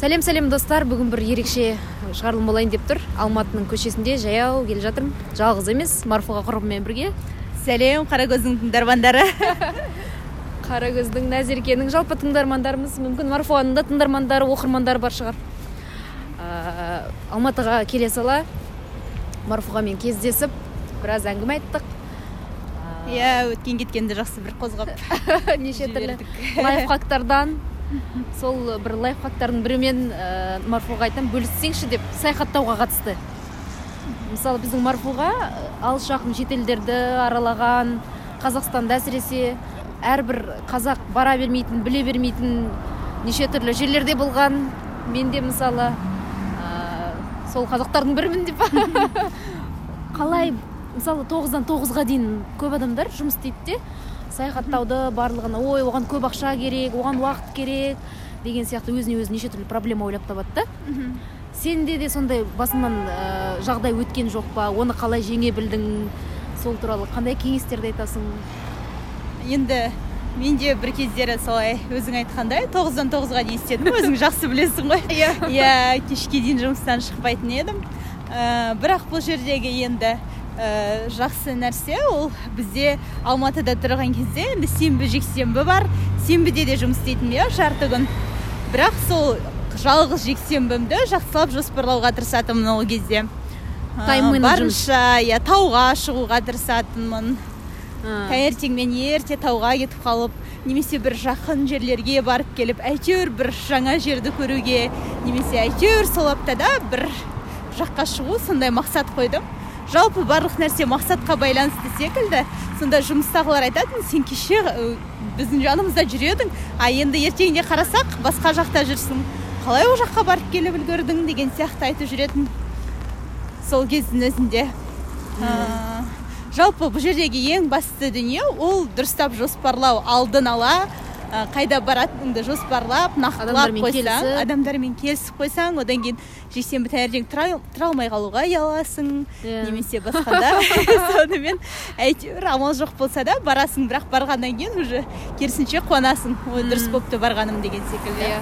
сәлем сәлем достар. Бүгін бір ерекше шығарылым болайын деп тұр. Алматының көшесінде жаяу келе жатырмын. Жалғыз емес марфуға құрбыммен бірге. Сәлем қаракөздің тыңдармандары. Қаракөздің нәзеркенің жалпы тыңдармандарымыз. Мүмкін марфуғаның да тыңдармандары оқырмандары бар шығар. Ә, алматыға келе сала марфуғамен кездесіп біраз әңгіме айттық. Иә өткен кеткенді жақсы бір қозғап неше түрлі лайфхактардан сол бір лайфхактардың бірімен ә, марфуға айтамын бөліссеңші деп саяхаттауға қатысты. Мысалы біздің марфуға алыс жақын шетелдерді аралаған қазақстанда әсіресе әрбір қазақ бара бермейтін біле бермейтін неше түрлі жерлерде болған. Мен де мысалы ә, сол қазақтардың бірімін деп. Қалай мысалы тоғыздан тоғызға дейін көп адамдар жұмыс істейді де саяхаттауды барлығына ой оған көп ақша керек оған уақыт керек деген сияқты өзіне өзі неше түрлі проблема ойлап табады да. Сенде де сондай басыңнан ә, жағдай өткен жоқ па? Оны қалай жеңе білдің? Сол туралы қандай кеңестерді айтасың? Енді мен де бір кездері солай өзің айтқандай тоғыздан тоғызға дейін істедім. Өзің жақсы білесің ғой. Иә. Иә кешке дейін жұмыстан шықпайтын едім. Ә, бірақ бұл жердегі енді ә, жақсы нәрсе ол бізде алматыда тұрған кезде енді сенбі жексенбі бар. Сенбіде де жұмыс істейтінмін иә жарты күн бірақ сол жалғыз жексенбімді жақсылап жоспарлауға тырысатынмын ол кезде. Барынша иә тауға шығуға тырысатынмын. Таңертеңмен ерте тауға кетіп қалып немесе бір жақын жерлерге барып келіп әйтеуір бір жаңа жерді көруге немесе әйтеуір сол аптада бір жаққа шығу сондай мақсат қойдым. Жалпы барлық нәрсе мақсатқа байланысты секілді. Сонда жұмыстағылар айтатын сен кеше біздің жанымызда жүр едің а енді ертеңінде қарасақ басқа жақта жүрсің. Қалай ол жаққа барып келіп үлгердің? деген сияқты айтып жүретін сол кездің өзінде. Жалпы бұл жердегі ең басты дүние ол дұрыстап жоспарлау алдын ала қайда баратыныңды жоспарлап нақтылап қойсаң адамдармен келісіп қойсаң одан кейін жексенбі таңертең тұра алмай қалуға ұяласың. Yeah. немесе басқа да. Сонымен әйтеуір амал жоқ болса да барасың бірақ барғаннан кейін уже керісінше қуанасың. Ой дұрыс болыпты барғаным деген секілді. Иә.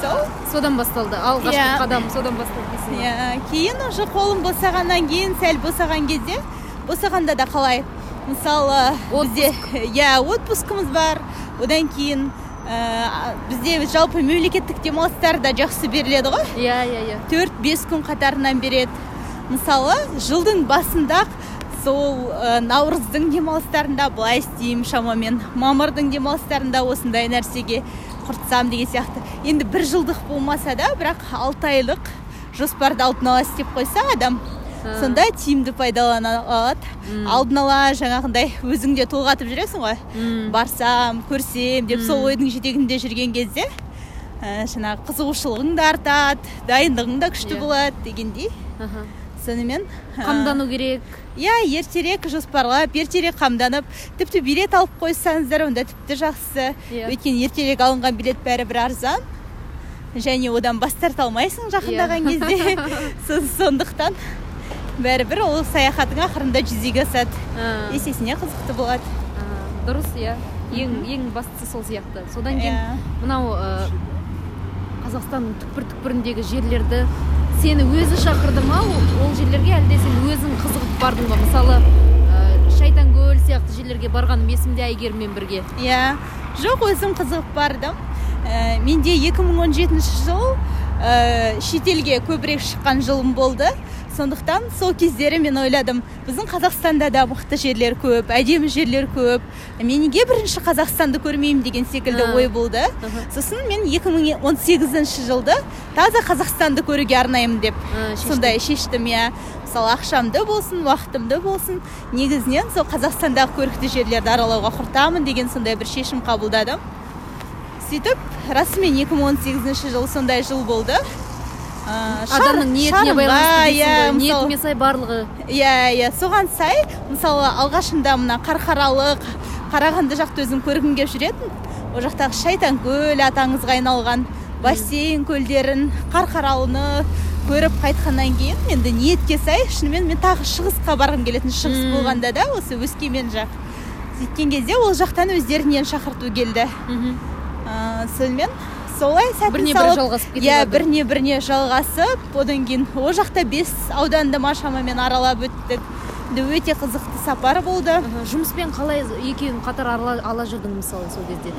Сол? Содан басталды. Алғашқы yeah. қадам содан басталды иә кейін уже қолым босағаннан кейін сәл босаған кезде босағанда да қалай. Мысалы бізде иә отпускымыз бар. Одан кейін ә, бізде жалпы мемлекеттік демалыстар да жақсы беріледі ғой. Иә иә иә. Төрт бес күн қатарынан береді. Мысалы жылдың басында сол ә, наурыздың демалыстарында былай істеймін шамамен мамырдың демалыстарында осындай нәрсеге құртсам деген сияқты. Енді бір жылдық болмаса да бірақ алты айлық жоспарды алдын ала істеп қойса адам сонда тиімді пайдалана алады. Алдын ала жаңағындай өзің де толғатып жүресің ғой. Барсам көрсем деп сол ойдың жетегінде жүрген кезде ә, жаңағы қызығушылығың да артады дайындығың да күшті yeah. болады дегендей. Сонымен қамдану керек. Иә ертерек жоспарлап ертерек қамданып тіпті билет алып қойсаңыздар онда тіпті жақсы. Yeah. өйткені ертерек алынған билет бәрібір арзан. Және одан бас тарта алмайсың жақындаған yeah. кезде. Сондықтан бәрібір ол саяхатың ақырында жүзеге асады. Есесіне қызықты болады. Дұрыс иә. Ең ең бастысы сол сияқты. Содан кейін иә. мынау қазақстанның түкпір түкпіріндегі жерлерді сені өзі шақырды ма? Ол жерлерге әлде сен өзің қызығып бардың ба? Мысалы шайтанкөл сияқты жерлерге барғаным есімде әйгеріммен бірге. Иә. Жоқ өзім қызығып бардым. Ә, менде 2017 жыл ә, шетелге көбірек шыққан жылым болды. Сондықтан сол кездері мен ойладым. Біздің қазақстанда да мықты жерлер көп әдемі жерлер көп. Мен неге бірінші қазақстанды көрмеймін деген секілді ой болды. Сосын мен 2018 жылды таза қазақстанды көруге арнаймын деп сондай шештім иә. Мысалы ақшамды болсын уақытымды болсын негізінен сол қазақстандағы көрікті жерлерді аралауға құртамын деген сондай бір шешім қабылдадым. Сөйтіп расымен 2018 жыл сондай жыл болды. Адамның ниетіне байланысты иә ниетіңе сай барлығы. Иә иә соған сай мысалы алғашында мына қарқаралы қарағанды жақты өзім көргім келіп жүретін. Ол жақтағы шайтанкөл аты аңызға айналған бассейн көлдерін қарқаралыны көріп қайтқаннан кейін енді ниетке сай шынымен мен тағы шығысқа барғым келетін шығыс болғанда да осы өскемен жақ. Сөйткен кезде ол жақтан өздерінен шақырту келді. Сонымен солай сәтін Біріне бірі жалғасып кетіп иә біріне біріне жалғасып одан кейін ол жақта бес ауданды ма шамамен аралап өттік. Өте қызықты сапар болды. Жұмыспен қалай екеуін қатар ала, ала жүрдің мысалы сол кезде?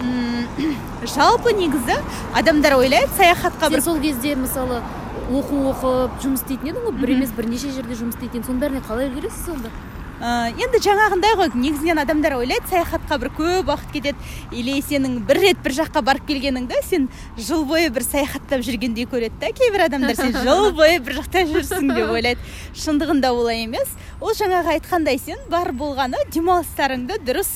Жалпы негізі адамдар ойлайды саяхатқа бір сол кезде мысалы оқу оқып жұмыс істейтін едің ғой? Бір емес бірнеше жерде жұмыс істейтін соның бәріне қалай үлгересіз сонда? Ә, енді жаңағындай ғой негізінен адамдар ойлайды саяхатқа бір көп уақыт кетеді. Или сенің бір рет бір жаққа барып келгеніңді сен жыл бойы бір саяхаттап жүргендей көреді да кейбір адамдар сен жыл бойы бір жақта жүрсің деп ойлайды. Шындығында олай емес. Ол жаңағы айтқандай сен бар болғаны демалыстарыңды дұрыс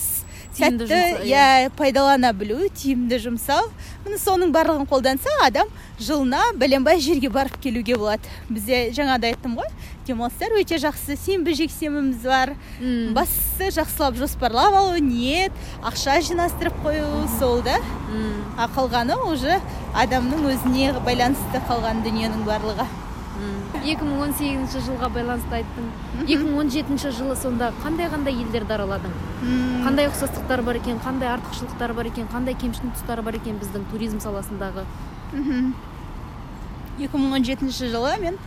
сәтті жұмса, иә пайдалана білу тиімді жұмсау міне соның барлығын қолданса адам жылына бәленбай жерге барып келуге болады. Бізде жаңада айттым ғой демалыстар өте жақсы сенбі жексенбіміз бар. М. бастысы жақсылап жоспарлап алу ниет ақша жинастырып қою сол да. А қалғаны уже адамның өзіне байланысты қалған дүниенің барлығы. М. 2018 жылға байланысты айттың. 2017 жылы сонда қандай қандай елдерді араладың? Қандай ұқсастықтар бар екен қандай артықшылықтар бар екен қандай кемшін тұстары бар екен біздің туризм саласындағы? Мхм. 2017 жылы мен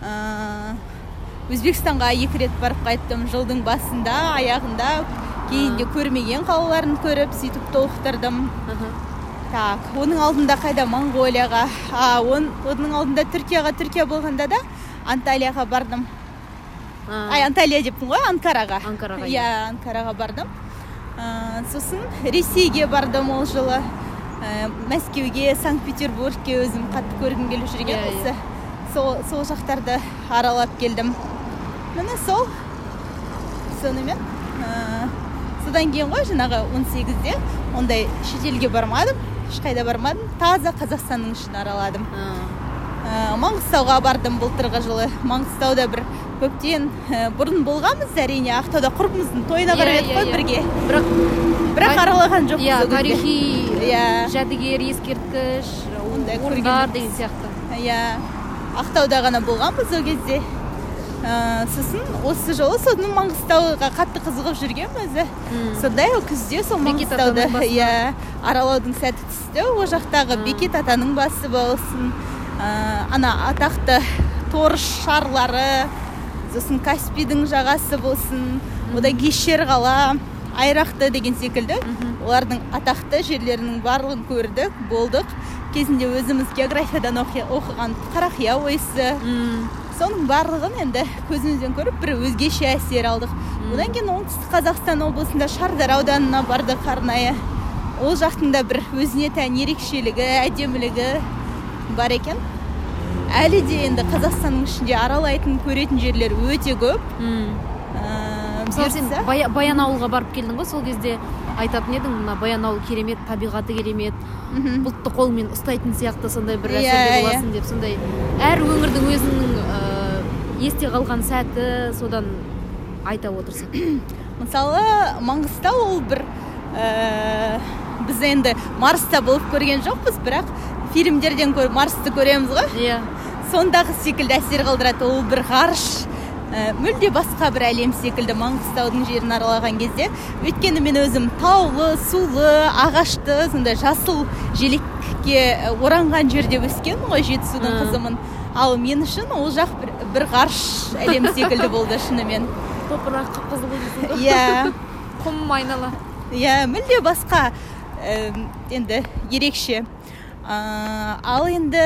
ә, өзбекстанға екі рет барып қайттым жылдың басында аяғында. Кейін де көрмеген қалаларын көріп сөйтіп толықтырдым. Так оның алдында қайда? Моңғолияға а он- оның алдында түркияға. Түркия болғанда да анталияға бардым. А, ай анталия деппін ғой анкараға. Анкараға, иә анкараға бардым. Ә, сосын ресейге бардым ол жылы. Ә, мәскеуге санкт петербургке өзім қатты көргім келіп жүрген Иә, иә. осы сол, сол жақтарды аралап келдім. Міне сол сонымен ә, содан кейін ғой жаңағы 18-де ондай шетелге бармадым ешқайда бармадым таза қазақстанның ішін араладым. Ә, маңғыстауға бардым былтырғы жылы. Маңғыстауда бір көптен ә, бұрын болғанбыз әрине ақтауда құрбымыздың тойына Иә, барып едік иә, қой иә. бірге. Бірақ бірақ аралаған жоқпыз иә тарихи Иә. жәдігер ескерткіш Ондай орындар деген сияқты. Иә. Ақтауда ғана болғанбыз ол кезде. Ә, сосын осы жолы соны маңғыстауға қатты қызығып жүргенмін өзі. Сондай ол күзде сол маңғыстауды иә аралаудың сәті түсті. Ол жақтағы бекет атаның басы болсын. Ә, ана атақты торыш шарлары сосын каспийдің жағасы болсын. Одан кейін шерқала айрақты деген секілді. Олардың атақты жерлерінің барлығын көрдік болдық. Кезінде өзіміз географиядан оқыған қарақия ойысы. Соның барлығын енді көзімізбен көріп бір өзгеше әсер алдық. Одан кейін оңтүстік қазақстан облысында шардар ауданына бардық арнайы. Ол жақтың да бір өзіне тән ерекшелігі әдемілігі бар екен. Әлі де енді қазақстанның ішінде аралайтын көретін жерлер өте көп. Ә, мысалы сен Бая- баянауылға барып келдің ғой сол кезде айтатын едің мына баянауыл керемет табиғаты керемет бұлтты қолмен ұстайтын сияқты сондай бір Иә, әсерде иә. боласың деп сондай. Әр өңірдің өзінің есте қалған сәті содан айта отырсың мысалы маңғыстау ол бір ә, біз енді марста болып көрген жоқпыз бірақ фильмдерден көр марсты көреміз ғой. Иә. Сондағы секілді әсер қалдырады. Ол бір ғарыш ә, мүлде басқа бір әлем секілді маңғыстаудың жерін аралаған кезде. Өйткені мен өзім таулы сулы ағашты сондай жасыл желекке ә, оранған жерде өскенмін ғой жетісудың қызымын. Ал мен үшін ол жақ бір, бір ғарыш әлем секілді болды шынымен. Топырақ қып қызыл ғой. Иә. Құм айнала иә мүлде басқа Эм, енді ерекше. Ә, ал енді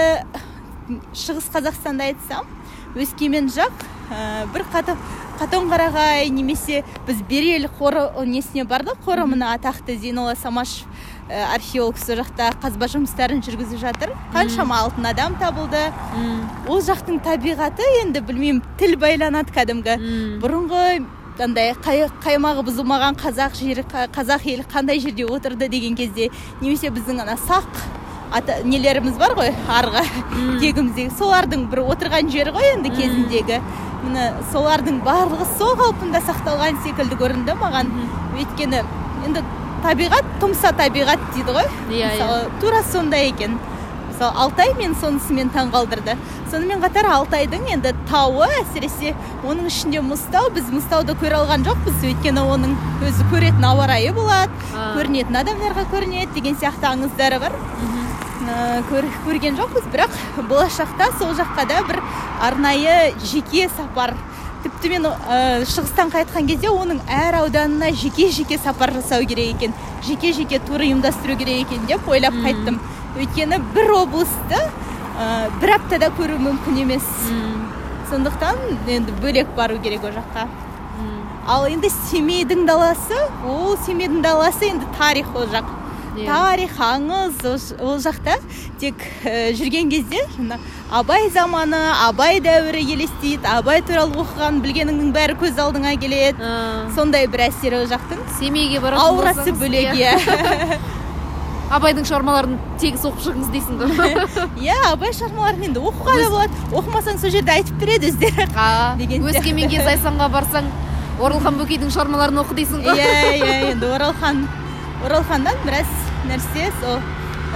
шығыс қазақстанды айтсам өскемен жақ ә, бір қата- қатонқарағай немесе біз берел қоры несіне бардық? Қорымына атақты зейнолла самашев ә, археолог сол жақта қазба жұмыстарын жүргізіп жатыр. Қаншама алтын адам табылды. Ол жақтың табиғаты енді білмеймін тіл байланады кәдімгі. Бұрынғы андай қай- қаймағы бұзылмаған қазақ жері қа- қазақ елі қандай жерде отырды деген кезде немесе біздің ана сақ ата нелеріміз бар ғой арғы тегіміздегі солардың бір отырған жері ғой енді кезіндегі. Міне солардың барлығы сол қалпында сақталған секілді көрінді маған. Өйткені енді табиғат тұмса табиғат дейді ғой. Иә, мысалы тура сондай екен. Мысалы алтай мен сонысымен таңғалдырды. Сонымен қатар алтайдың енді тауы әсіресе оның ішінде мұзтау біз мұзтауды көре алған жоқпыз. Өйткені оның өзі көретін ауа райы болады А. көрінетін адамдарға көрінеді деген сияқты аңыздары бар. Мгм. ә, көрген жоқпыз. Бірақ болашақта сол жаққа да бір арнайы жеке сапар тіпті мен ә, шығыстан қайтқан кезде оның әр ауданына жеке жеке сапар жасау керек екен жеке жеке тур ұйымдастыру керек екен деп ойлап қайттым. Өйткені бір облысты ә, бір аптада көру мүмкін емес. Сондықтан енді бөлек бару керек ол жаққа. Ал енді семейдің даласы ол семейдің даласы енді тарих ол жақ. Тарих аңыз ол жақта. Тек ә, жүрген кезде жаңа абай заманы абай дәуірі елестейді абай туралы оқыған білгеніңнің бәрі көз алдыңа келеді. Сондай бір әсері ол жақтың. Семейге баратын аурасы бөлек иә, иә. абайдың шығармаларын тегіс оқып шығыңыз дейсің ғой иә абай шығармаларын енді оқуға да болады. Оқымасаң сол жерде айтып береді өздері. Өскеменге зайсанға барсаң оралхан бөкейдің шығармаларын оқы дейсің ғой. Иә иә енді оралхан. Оралханнан біраз нәрсе сол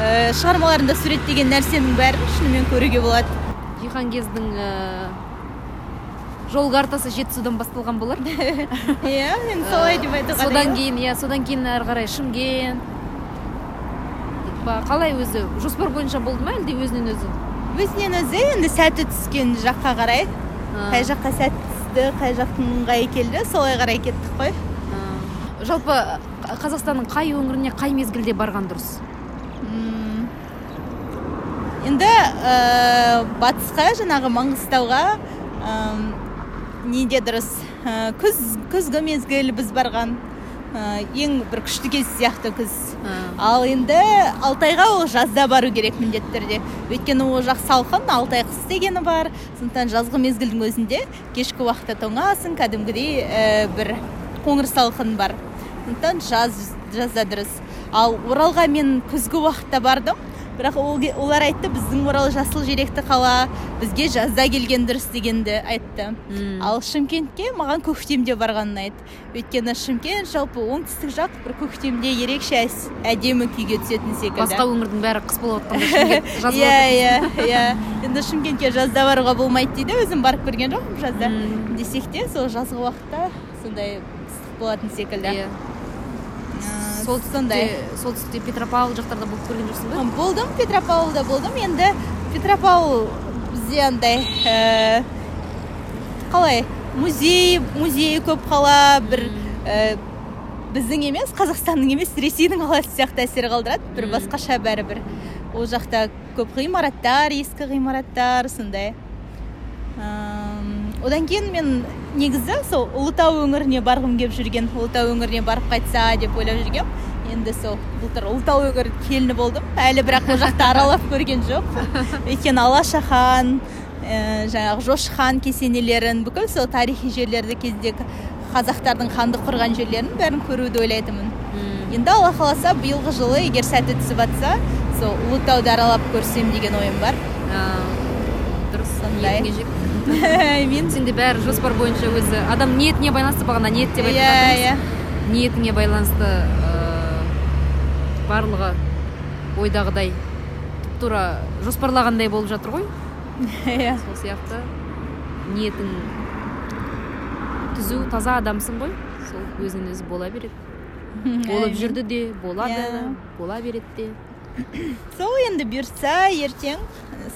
ә, шығармаларында суреттеген нәрсенің бәрін шынымен көруге болады. Жиһангездің ә, жол картасы жетісудан басталған болар. Иә енді солай деп айтуға содан кейін иә содан кейін әрі қарай шымкент. Қалай өзі? Жоспар бойынша болды ма әлде өзінен өзі? Өзінен өзі енді сәті түскен жаққа қарай. Қай жаққа сәт түсті қай жақтың ыңғайы келді солай қарай кеттік қой. Жалпы қазақстанның қай өңіріне қай мезгілде барған дұрыс? Енді ә, батысқа жаңағы маңғыстауға ә, неде дұрыс? Ә, күз күзгі мезгіл біз барған. Ә, ең бір күшті кез сияқты күз. Ал енді алтайға ол жазда бару керек міндетті түрде өйткені ол жақ салқын алтай қыс дегені бар. Сондықтан жазғы мезгілдің өзінде кешкі уақытта тоңасың кәдімгідей ә, бір қоңыр салқын бар. Сондықтан жаз жазда дұрыс ал оралға мен күзгі уақытта бардым. Бірақ ол, олар айтты біздің орал жасыл желекті қала бізге жазда келген дұрыс дегенді айтты. Ал шымкентке маған көктемде барған ұнайды өйткені шымкент жалпы оңтүстік жақ бір көктемде ерекше әдемі күйге түсетін секілді. Басқа өңірдің бәрі қыс болып жатқанда иә иә иә. Енді шымкентке жазда баруға болмайды дейді. Өзім барып көрген жоқпын жазда. Десек те сол жазғы уақытта сондай ыстық болатын секілді. Иә. Солтүстікте солтүстікте петропавл жақтарда болып көрген жоқсың ба? Болдым петропавлда болдым. Енді петропавл бізде андай ә, қалай? Музей музейі көп қала бір ә, біздің емес қазақстанның емес ресейдің қаласы сияқты әсер қалдырады. Бір басқаша бәрібір. Ол жақта көп ғимараттар ескі ғимараттар сондай. Одан кейін мен негізі сол ұлытау өңіріне барғым келіп жүрген ұлытау өңіріне барып қайтса деп ойлап жүргем. Енді сол былтыр ұлытау өңір келіні болдым. Әлі бірақ ол жақты аралап көрген жоқ. Өйткені алаша хан ә, жаңағы жошы хан кесенелерін бүкіл сол тарихи жерлерді кездегі қазақтардың хандық құрған жерлерін бәрін көруді ойлайтынмын. Енді алла қаласа биылғы жылы егер сәті түсіп жатса сол ұлытауды аралап көрсем деген ойым бар. Дұрыс. Сондай. мен сенде бәрі жоспар бойынша өзі. Адам ниетіне байланысты бағана ниет деп айтып иә иә. Ниетіңе байланысты барлығы ойдағыдай тұп тура жоспарлағандай болып жатыр ғой. Иә. Сол сияқты. Ниетің түзу таза адамсың ғой. Сол өзінен өзі бола береді. Болып жүрді де болады да иә. бола береді де. Сол енді бұйыртса ертең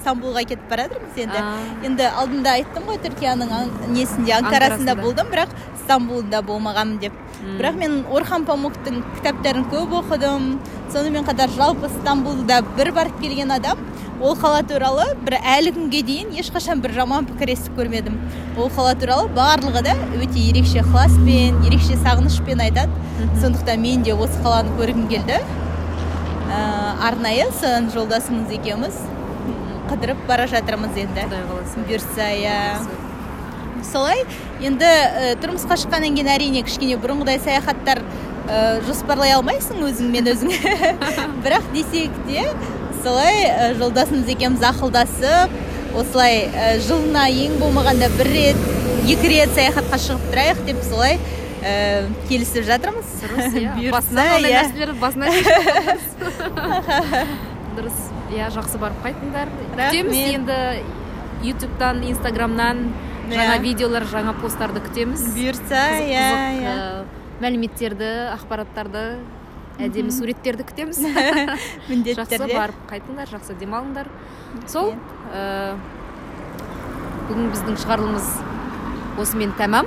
стамбулға кетіп бара жатырмыз енді. Енді алдында айттым ғой түркияның несінде анкарасында болдым бірақ стамбулда болмағанмын деп. Бірақ мен орхан памуктың кітаптарын көп оқыдым. Сонымен қатар жалпы стамбулда бір барып келген адам ол қала туралы бір әлі күнге дейін ешқашан бір жаман пікір естіп көрмедім. Ол қала туралы барлығы да өте ерекше ықыласпен ерекше сағынышпен айтады. Сондықтан мен де осы қаланы көргім келді. Арнайы сын жолдасымыз екеуміз қыдырып бара жатырмыз енді. Құдай қаласа. Бұйырса иә солай. Енді ә, тұрмысқа шыққаннан кейін әрине кішкене бұрынғыдай саяхаттар ә, жоспарлай алмайсың өзіңмен өзің. Бірақ десек те солай ә, жолдасымыз екеуміз ақылдасып осылай ә, жылына ең болмағанда бір рет екі рет саяхатқа шығып тұрайық деп солай ә, келісіп жатырмыз? Дұрыс иә. Басынан ондай иә. нәрселерді басынан дұрыс иә жақсы барып қайтыңдар күтеміз енді ютубтан инстаграмнан жаңа иә. видеолар жаңа посттарды күтеміз. Бұйыртса иә иә. мәліметтерді ақпараттарды әдемі суреттерді күтеміз. Міндетті жақсы барып қайтыңдар жақсы демалыңдар. Сол ә, бүгін біздің шығарылымыз осымен тәмам.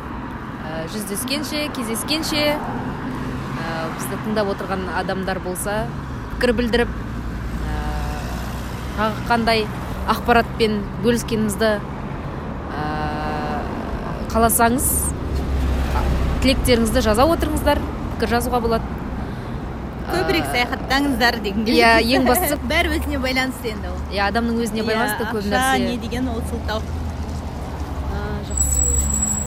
Жүздескенше кездескенше ә, бізді тыңдап отырған адамдар болса пікір білдіріп ә, тағы қандай ақпаратпен бөліскенімізді ә, қаласаңыз тілектеріңізді жаза отырыңыздар пікір жазуға болады. Көбірек саяхаттаңыздар дегім иә ең бастысы бәрі өзіне байланысты енді ол. Иә адамның өзіне байланысты Иә, көп ақша нәрсе. не деген ол сылтау.